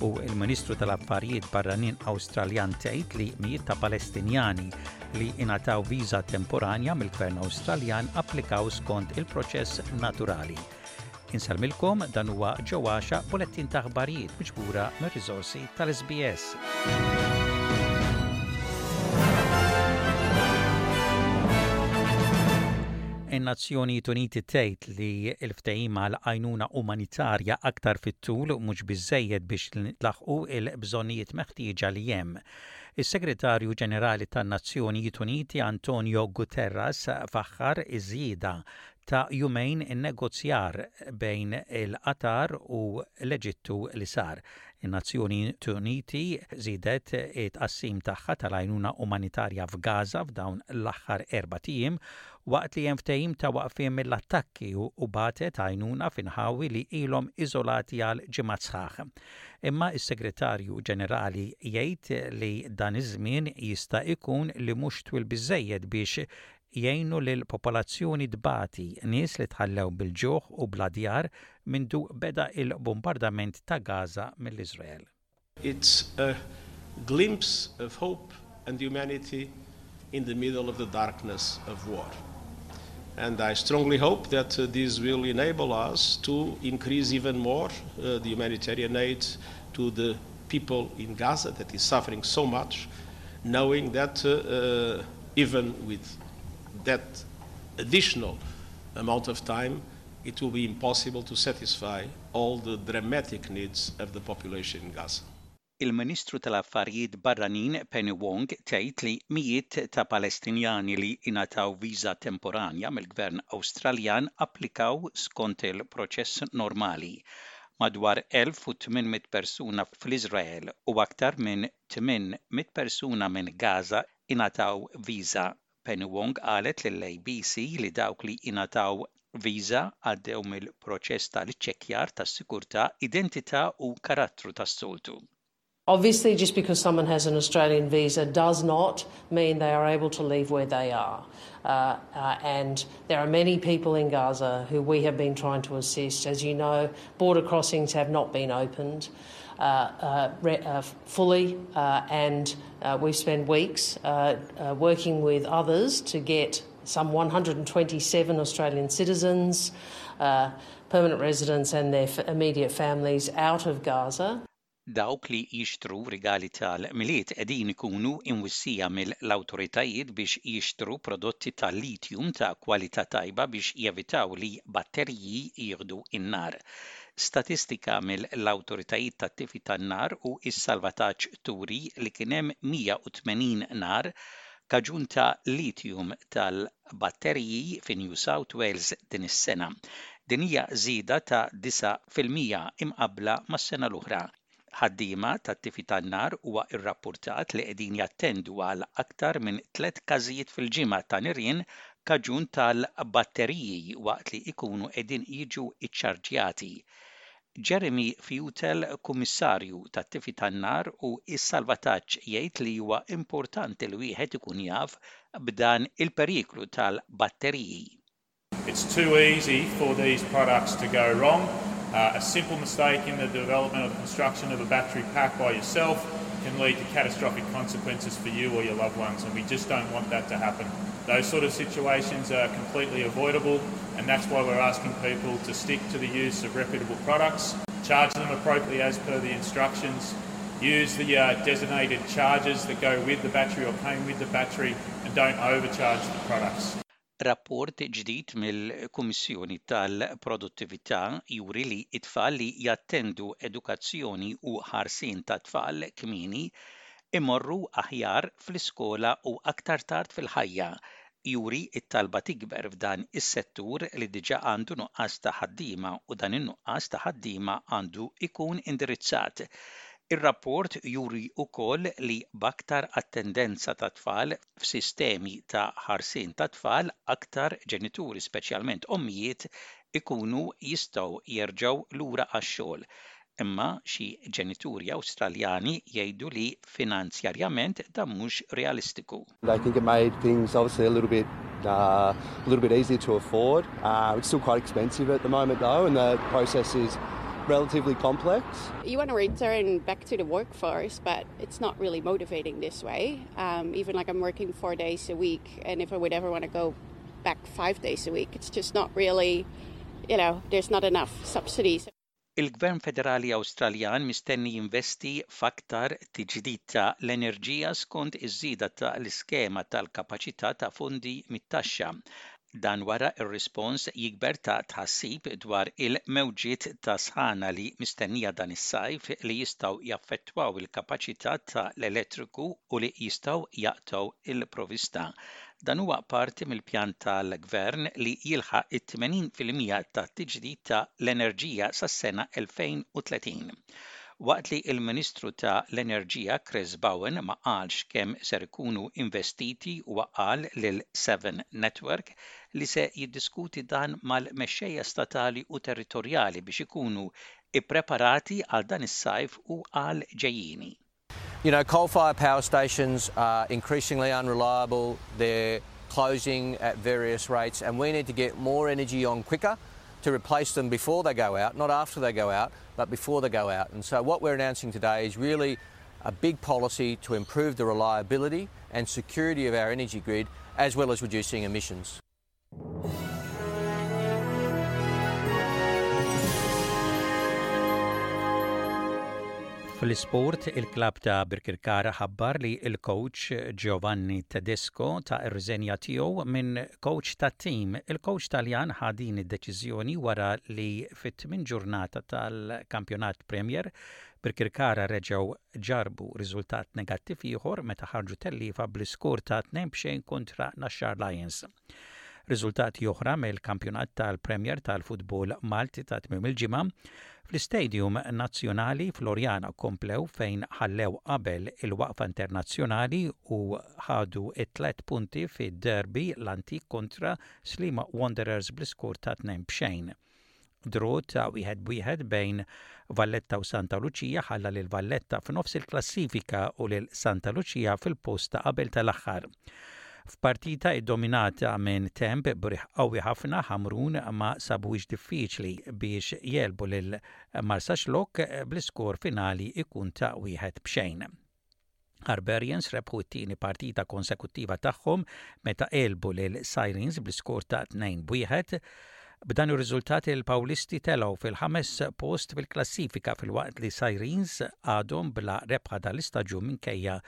u l-Ministru tal-Affarijiet Barranin Awstraljan tgħid li mijiet ta' Palestinjani li ingħataw viża temporanja mill-Gvern Awstraljan applikaw skont il-proċess naturali. Insalmilkom dan huwa ġewwaxa bulettin ta' aħbarijiet miġbura mir-riżorsi tal-SBS. In-Nazzjonijiet Uniti tgħid li l-ftehim għal għajnuna umanitarja aktar fit-tul mhux biżżejjed biex jintlaħqu l-bżonnijiet meħtieġa li hemm. Is-Segretarju Ġenerali tan-Nazzjonijiet Uniti Antonio Guterres faħħar iż-żjieda ta' jumejn in-negozjar bejn il-Qatar u l-Eġittu li sar. In-Nazzjonijiet Uniti żiedet it-tqassim tagħha tal-għajnuna umanitarja f'Gaza f'dawn l-aħħar erbat ijiem waqt li hemm ftehim ta' waqfien mill-attakki u bagħtet għajnuna f'inħawi li ilhom iżolati għal ġimgħat sħaħ. Imma s-Segretarju Ġenerali jgħid li dan iż-żmien jista' ikun li mhux twil biżżejjed biex jgħinu lill-popolazzjoni tbati, nies li tħallew bil-ġuħ u bla djar mindu beda il-bumbardament ta' Gaza mill-Iżrael. It's a glimpse of hope and humanity in the middle of the darkness of war. And I strongly hope that uh, this will enable us to increase even more uh, the humanitarian aid to the people in Gaza that is suffering so much, knowing that uh, uh even with that additional amount of time, it will be impossible to satisfy all the dramatic needs of the population in Gaza. Il-Ministru tal-Affarijiet Barranin Penny Wong tgħid li mijiet ta' Palestinjani li ingħataw viża temporanja mill-Gvern Awstraljan applikaw skont il-proċess normali. Madwar 1,800 persuna fl-Iżrael u aktar minn 800 persuna minn Gaza ingħataw viża Penny Wong qalet lill-ABC li dawk li ingħataw viża għaddew mill-proċess tal-iċċekkjar tas-sigurtà, identità u karattru tas-soltu. Obviously just because someone has an Australian visa does not mean they are able to leave where they are and there are many people in Gaza who we have been trying to assist. As you know, border crossings have not been opened. fully and we spend weeks working with others to get some 127 Australian citizens, permanent residents and their immediate families out of Gaza. Dawk li jixtru rigali tal-Milied qegħdin ikunu imwissija mill-awtoritajiet biex jixtru prodotti ta' lithium ta' kwalità tajba biex jevitaw li batteriji jieħdu n-nar. Statistika mill-awtoritajiet tat-tifi tan-nar u s-salvataġġ turi li kien hemm 180 nar kaġun ta' lithium tal-batteriji fi New South Wales din is-sena. Din hija żieda ta' 9 fil-mija imqabbla mas-sena l-oħra. ħaddiema tat-tifi tan-nar huwa rrappurtat li qegħdin jattendu għal aktar minn tliet każijiet fil-ġimgħa ta' nirien kaġun tal-batteriji waqt li jkunu qegħdin jiġu ċċarġjati. Jeremy Feutel, Kummissarju tat-Tifi tan-Nar u s-Salvataġġ jgħid li huwa importanti li wieħed ikun jaf b'dan il-periklu tal-batteriji. It's too easy for these products to go wrong. Uh, a simple mistake in the development or the construction of a battery pack by yourself can lead to catastrophic consequences for you or your loved ones, and we just don't want that to happen. Those sort of situations are completely avoidable, and that's why we're asking people to stick to the use of reputable products, charge them appropriately as per the instructions, use the uh, designated charges that go with the battery or came with the battery, and don't overcharge the products. Rapport ġdid mill-Kummissjoni tal-Produttività juri li t-tfal li jattendu edukazzjoni u ħarsien tat-tfal kmieni jmorru aħjar fl-iskola u aktar tard fil-ħajja, juri t-talba tikber f'dan is-settur li diġà għandu nuqqas ta' ħaddiema u dan in-nuqqas ta' ħaddiema għandu jkun indirizzat. Ir-rapport juri wkoll li b'aktar attendenza tat-tfal f'sistemi ta' ħarsien tat-tfal aktar ġenituri, speċjalment ommijiet, ikunu jistgħu jerġgħu lura għax-xogħol. Imma xi ġenituri Awstraljani jgħidu li finanzjarjament dan mhux realistiku. I think it made things obviously a little bit uh, a little bit easier to afford. Uh, it's still quite expensive at the moment though, and the process is relatively complex. You want to return back to the workforce, but it's not really motivating this way. Um, even like I'm working four days a week, and if I would ever want to go back five days a week, it's just not really, you know, there's not enough subsidies. Il-Gvern Federali Awstraljan mistenni jinvesti f'aktar tiġdid ta' l-enerġija skont iż-żieda ta' l-iskema tal-kapaċità ta' fondi mit-taxxa. Dan wara r-rispons jikber ta' tħassib dwar il-mewġiet ta' sħana li mistennija dan is-sajf li jistgħu jaffettwaw il-kapaċità ta' l-elettriku u li jistgħu jaqtgħu l-provista. Dan huwa parti mill-pjan tal-Gvern li jilħaq it-80 fil-mija tat-tiġdid ta' l-enerġija sas-sena 2030. Waqt li l-Ministru ta' l-Enerġija Chris Bowen ma qalx kemm ser ikunu investiti huwa qal lil Seven Network li se jiddiskuti dan mal-mexxejja statali u territorjali biex ikunu ippreparati għal dan is-sajf u għal ġejjieni. You know, coal-fired power stations are increasingly unreliable. They're closing at various rates, and we need to get more energy on quicker to replace them before they go out, not after they go out, but before they go out. And so what we're announcing today is really a big policy to improve the reliability and security of our energy grid, as well as reducing emissions. Fl-isport, il-klabb ta' Birkirkara ħabbar li l-coach Giovanni Tedesco ta' r-riżenja tiegħu minn coach tat-tim. Il-coach Taljan ħa din id-deċiżjoni wara li fit-tmien ġurnata tal-Kampjonat Premier, Birkirkara reġgħu ġarrbu riżultat negattiv ieħor meta ħarġu telliefa bl-iskor ta' tnejn b'xejn kontra Naxxar Lions. Riżultati oħra mill-kampjonat tal-Premier tal-futbol Malti ta' tmiem il-ġimgħa fl-Istadium Nazzjonali Floriana komplew fejn ħallew qabel il-waqfa internazzjonali u ħadu t-tliet punti fid-derby l-antik kontra Sliema Wanderers bl-iskor ta' tnejn b'xejn. Drawt ta' wieħed b'wieħed bejn Valletta u Santa Lucia ħalla lil Valletta f'nofs il-klassifika u lil Santa Lucia fil-post ta' qabel tal-aħħar. F'partita iddominata minn temp b'riħ qawwi ħafna Ħamrun ma sabuhiex diffiċli biex jegħlbu lil Marsaxlokk bl-iskor finali jkun ta' wieħed b'xejn. Barbarians rebħu t-tieni partita konsekuttiva tagħhom meta għelbu lil Sirens bl-iskor ta' 2 b' 1. B'dan ir-riżultat il-Pawlisti telgħu fil-ħames post fil-klassifika filwaqt li Sirens għadhom bla rebħa dal-istaġun minkejja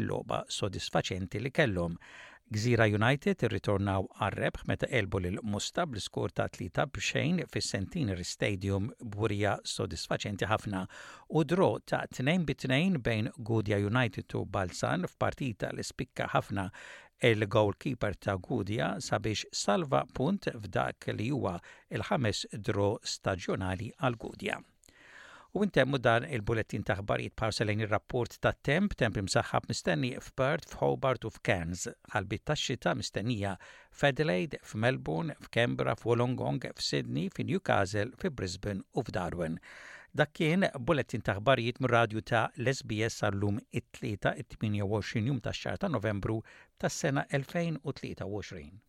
l-logħba sodisfaċenti li kellhom Gżira United irritornaw għar-rebħ meta għelbu lil Mosta bl-iskor ta' tlieta b'xejn fis-Centenary Stadium b'wrija sodisfaċenti ħafna u draw ta' tnejn bi tnejn bejn Gudja United u Balzan f'partita li spikka ħafna l-goalkeeper ta' Gudja sabiex salva punt f'dak li huwa l-ħames draw staġjonali għal Gudja. U intemmu dan il-bulettin ta' ħbarijiet bħarsa lejn ir-rapport tat-temp, temp imsaħħab mistenni f'Perth, f'Hobart u f'Cairns, ħalbiet tax-xita mistennija f'Adelaide, f'Melbourne, f'Canberra, f'Wollongong, f'Sydney, fi Newcastle, fi Brisbane u f'Darwin. Dak kien bulettin ta' ħbarijiet mir-radju ta' l-SBS għallum it-Tlieta it-28 jum tax-xahar ta' Novembru tas-sena 2023.